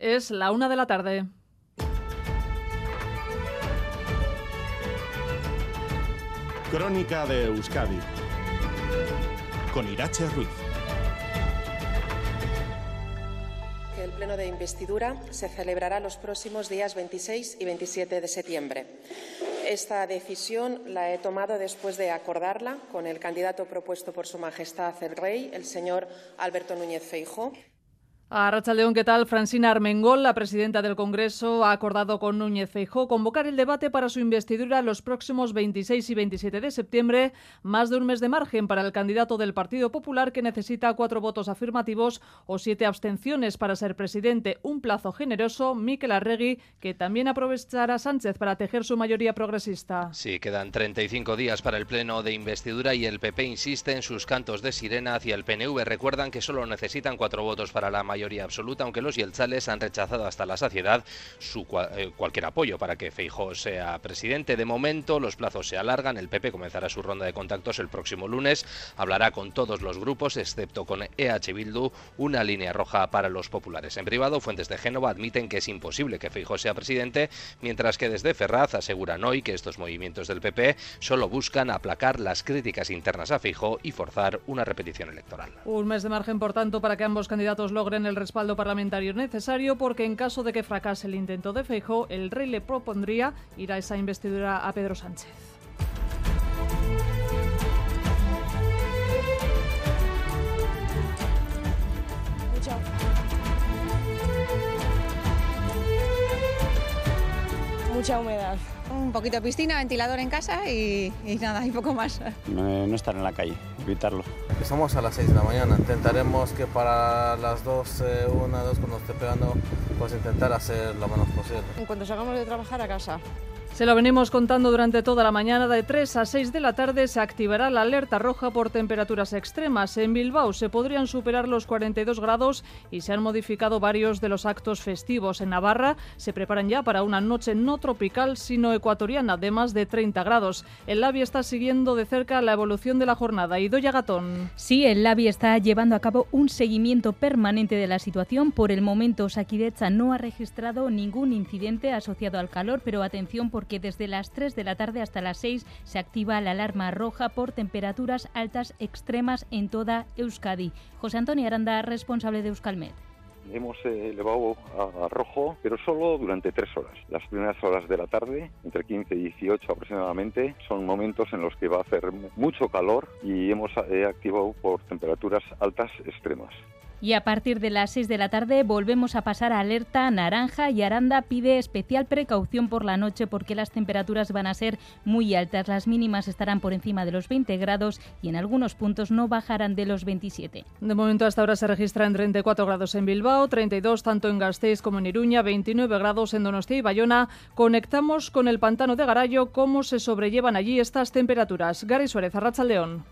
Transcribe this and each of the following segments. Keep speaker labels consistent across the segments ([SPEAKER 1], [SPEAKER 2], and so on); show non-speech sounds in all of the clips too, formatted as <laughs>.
[SPEAKER 1] Es la una de la tarde.
[SPEAKER 2] Crónica de Euskadi con Irache Ruiz.
[SPEAKER 3] Que el pleno de investidura se celebrará los próximos días 26 y 27 de septiembre. Esta decisión la he tomado después de acordarla con el candidato propuesto por Su Majestad el Rey, el señor Alberto Núñez Feijóo.
[SPEAKER 1] A León, ¿qué tal? Francina Armengol, la presidenta del Congreso, ha acordado con Núñez Feijó convocar el debate para su investidura los próximos 26 y 27 de septiembre, más de un mes de margen para el candidato del Partido Popular que necesita cuatro votos afirmativos o siete abstenciones para ser presidente. Un plazo generoso, Miquel Arregui, que también aprovechará Sánchez para tejer su mayoría progresista.
[SPEAKER 4] Sí, quedan 35 días para el pleno de investidura y el PP insiste en sus cantos de sirena hacia el PNV. Recuerdan que solo necesitan cuatro votos para la mayoría mayoría absoluta, aunque los yeltzales han rechazado hasta la saciedad su, eh, cualquier apoyo para que Feijó sea presidente. De momento, los plazos se alargan. El PP comenzará su ronda de contactos el próximo lunes. Hablará con todos los grupos, excepto con EH Bildu, una línea roja para los populares. En privado, fuentes de Génova admiten que es imposible que Feijó sea presidente, mientras que desde Ferraz aseguran hoy que estos movimientos del PP solo buscan aplacar las críticas internas a Feijó y forzar una repetición electoral.
[SPEAKER 1] Un mes de margen, por tanto, para que ambos candidatos logren el respaldo parlamentario necesario porque en caso de que fracase el intento de Feijóo, el rey le propondría ir a esa investidura a Pedro Sánchez.
[SPEAKER 5] Mucha humedad. Un poquito de piscina, ventilador en casa y, nada, y poco más.
[SPEAKER 6] No, estar en la calle, evitarlo.
[SPEAKER 7] Estamos a las 6 de la mañana, intentaremos que para las 2, 1, 2 cuando esté pegando, pues intentar hacer lo menos posible.
[SPEAKER 5] En cuanto salgamos de trabajar a casa.
[SPEAKER 1] Se lo venimos contando durante toda la mañana. De 3 a 6 de la tarde se activará la alerta roja por temperaturas extremas. En Bilbao se podrían superar los 42 grados y se han modificado varios de los actos festivos. En Navarra se preparan ya para una noche no tropical, sino ecuatoriana, de más de 30 grados. El LABI está siguiendo de cerca la evolución de la jornada. Idoya Gatón.
[SPEAKER 8] Sí, el LABI está llevando a cabo un seguimiento permanente de la situación. Por el momento, Saquidecha no ha registrado ningún incidente asociado al calor, pero atención porque que desde las 3 de la tarde hasta las 6 se activa la alarma roja por temperaturas altas extremas en toda Euskadi. José Antonio Aranda, responsable de Euskalmet
[SPEAKER 9] hemos eh, elevado a, rojo, pero solo durante tres horas. Las primeras horas de la tarde, entre 15 y 18 aproximadamente, son momentos en los que va a hacer mucho calor y hemos eh, activado por temperaturas altas extremas.
[SPEAKER 8] Y a partir de las 6 de la tarde volvemos a pasar a alerta naranja y Aranda pide especial precaución por la noche porque las temperaturas van a ser muy altas. Las mínimas estarán por encima de los 20 grados y en algunos puntos no bajarán de los 27.
[SPEAKER 1] De momento hasta ahora se registran 34 grados en Bilbao, 32 tanto en Gasteiz como en Iruña, 29 grados en Donostia y Bayona. Conectamos con el pantano de Garayo. ¿Cómo se sobrellevan allí estas temperaturas? Gary Suárez, León.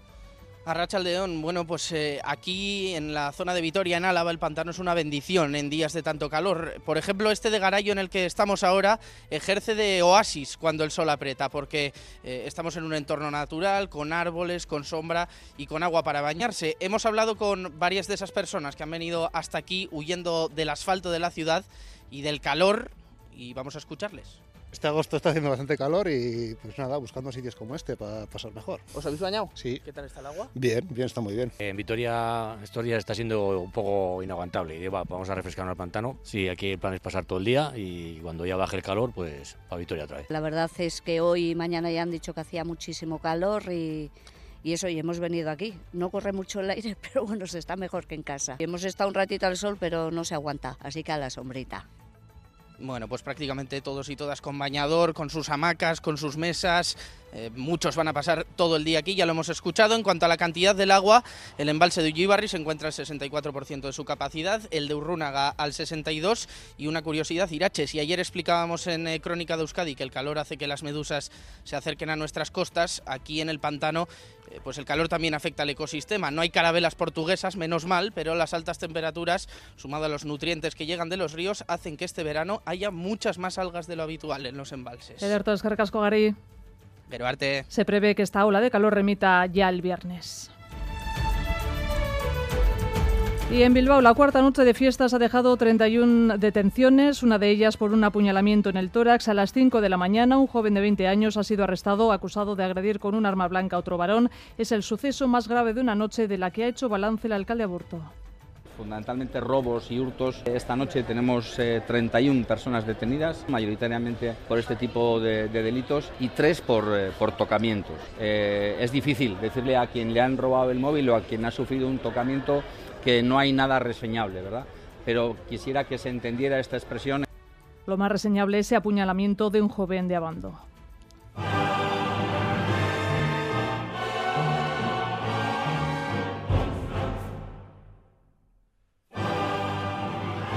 [SPEAKER 10] Arracha León, bueno, pues eh, aquí en la zona de Vitoria, en Álava, el pantano es una bendición en días de tanto calor. Por ejemplo, este de Garayo en el que estamos ahora ejerce de oasis cuando el sol aprieta, porque eh, estamos en un entorno natural, con árboles, con sombra y con agua para bañarse. Hemos hablado con varias de esas personas que han venido hasta aquí huyendo del asfalto de la ciudad y del calor y vamos a escucharles.
[SPEAKER 11] Este agosto está haciendo bastante calor y pues nada, buscando sitios como este para pasar mejor.
[SPEAKER 10] ¿Os habéis bañado?
[SPEAKER 11] Sí.
[SPEAKER 10] ¿Qué tal está el agua?
[SPEAKER 11] Bien, bien, está muy bien.
[SPEAKER 12] En Vitoria estos días está siendo un poco inaguantable y vamos a refrescarnos el pantano. Sí, aquí el plan es pasar todo el día y cuando ya baje el calor, pues a Vitoria otra vez.
[SPEAKER 13] La verdad es que hoy y mañana ya han dicho que hacía muchísimo calor y y eso, y hemos venido aquí. No corre mucho el aire, <laughs> pero bueno, se está mejor que en casa. Hemos estado un ratito al sol, pero no se aguanta, así que a la sombrita.
[SPEAKER 10] Bueno, pues prácticamente todos y todas con bañador, con sus hamacas, con sus mesas, eh, muchos van a pasar todo el día aquí, ya lo hemos escuchado. En cuanto a la cantidad del agua, el embalse de Ullibarri se encuentra al 64% de su capacidad, el de Urrúnaga al 62% y una curiosidad, Irache, si ayer explicábamos en eh, Crónica de Euskadi que el calor hace que las medusas se acerquen a nuestras costas, aquí en el pantano eh, pues el calor también afecta al ecosistema. No hay carabelas portuguesas, menos mal, pero las altas temperaturas, sumado a los nutrientes que llegan de los ríos, hacen que este verano haya muchas más algas de lo habitual en los embalses.
[SPEAKER 1] Se prevé que esta ola de calor remita ya el viernes. Y en Bilbao, la cuarta noche de fiestas ha dejado 31 detenciones, una de ellas por un apuñalamiento en el tórax. A las 5 de la mañana, un joven de 20 años ha sido arrestado acusado de agredir con un arma blanca a otro varón. Es el suceso más grave de una noche de la que ha hecho balance el alcalde Aburto
[SPEAKER 14] fundamentalmente robos y hurtos. Esta noche tenemos 31 eh, personas detenidas, mayoritariamente por este tipo de, delitos, y tres por, eh, por tocamientos. Eh, es difícil decirle a quien le han robado el móvil o a quien ha sufrido un tocamiento que no hay nada reseñable, ¿verdad? Pero quisiera que se entendiera esta expresión.
[SPEAKER 1] Lo más reseñable es ese apuñalamiento de un joven de Abando.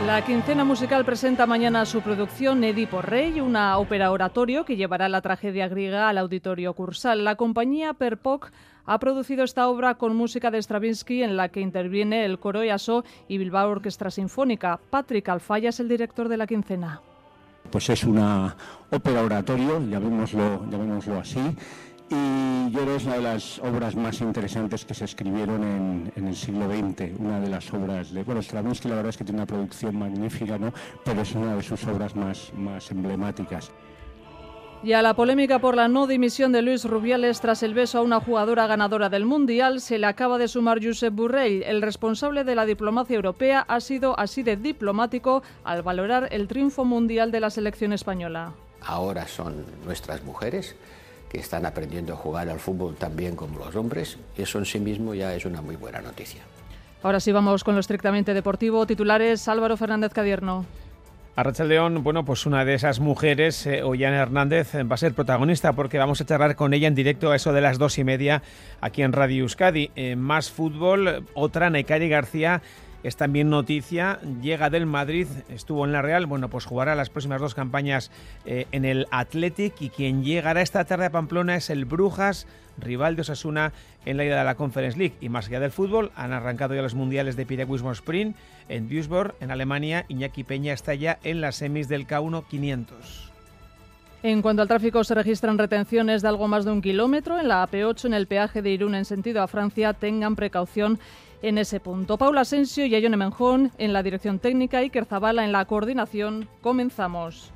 [SPEAKER 1] La quincena musical presenta mañana su producción Edipo Rey, una ópera oratorio que llevará la tragedia griega al auditorio Cursal. La compañía Perpoc ha producido esta obra con música de Stravinsky en la que interviene el coro Yaso y Bilbao Orquestra Sinfónica. Patrick Alfaya es el director de la quincena.
[SPEAKER 15] Pues es una ópera oratorio, llamémoslo, llamémoslo así, y yo creo que es una de las obras más interesantes que se escribieron en, el siglo XX, una de las obras de, bueno, Stravinsky la verdad es que tiene una producción magnífica, ¿no? pero es una de sus obras más, más emblemáticas.
[SPEAKER 1] Y a la polémica por la no dimisión de Luis Rubiales tras el beso a una jugadora ganadora del Mundial se le acaba de sumar Josep Burrell. El responsable de la diplomacia europea ha sido así de diplomático al valorar el triunfo mundial de la selección española.
[SPEAKER 16] Ahora son nuestras mujeres que están aprendiendo a jugar al fútbol también como los hombres, eso en sí mismo ya es una muy buena noticia.
[SPEAKER 1] Ahora sí vamos con lo estrictamente deportivo. Titulares Álvaro Fernández Cadierno.
[SPEAKER 17] Arracha León, bueno, pues una de esas mujeres, eh, Ollana Hernández, va a ser protagonista porque vamos a charlar con ella en directo a eso de las dos y media aquí en Radio Euskadi. Eh, más fútbol, otra, Naikari García es también noticia, llega del Madrid, estuvo en la Real, bueno, pues jugará las próximas dos campañas eh, en el Athletic y quien llegará esta tarde a Pamplona es el Brujas, rival de Osasuna en la ida de la Conference League. Y más allá del fútbol, han arrancado ya los mundiales de piragüismo sprint en Duisburg, en Alemania. Iñaki Peña está ya en las semis del K1 500.
[SPEAKER 1] En cuanto al tráfico, se registran retenciones de algo más de un kilómetro en la AP8 en el peaje de Irún en sentido a Francia. Tengan precaución en ese punto. Paula Asensio y Ayone Menjón en la dirección técnica y Kerzabala en la coordinación. Comenzamos.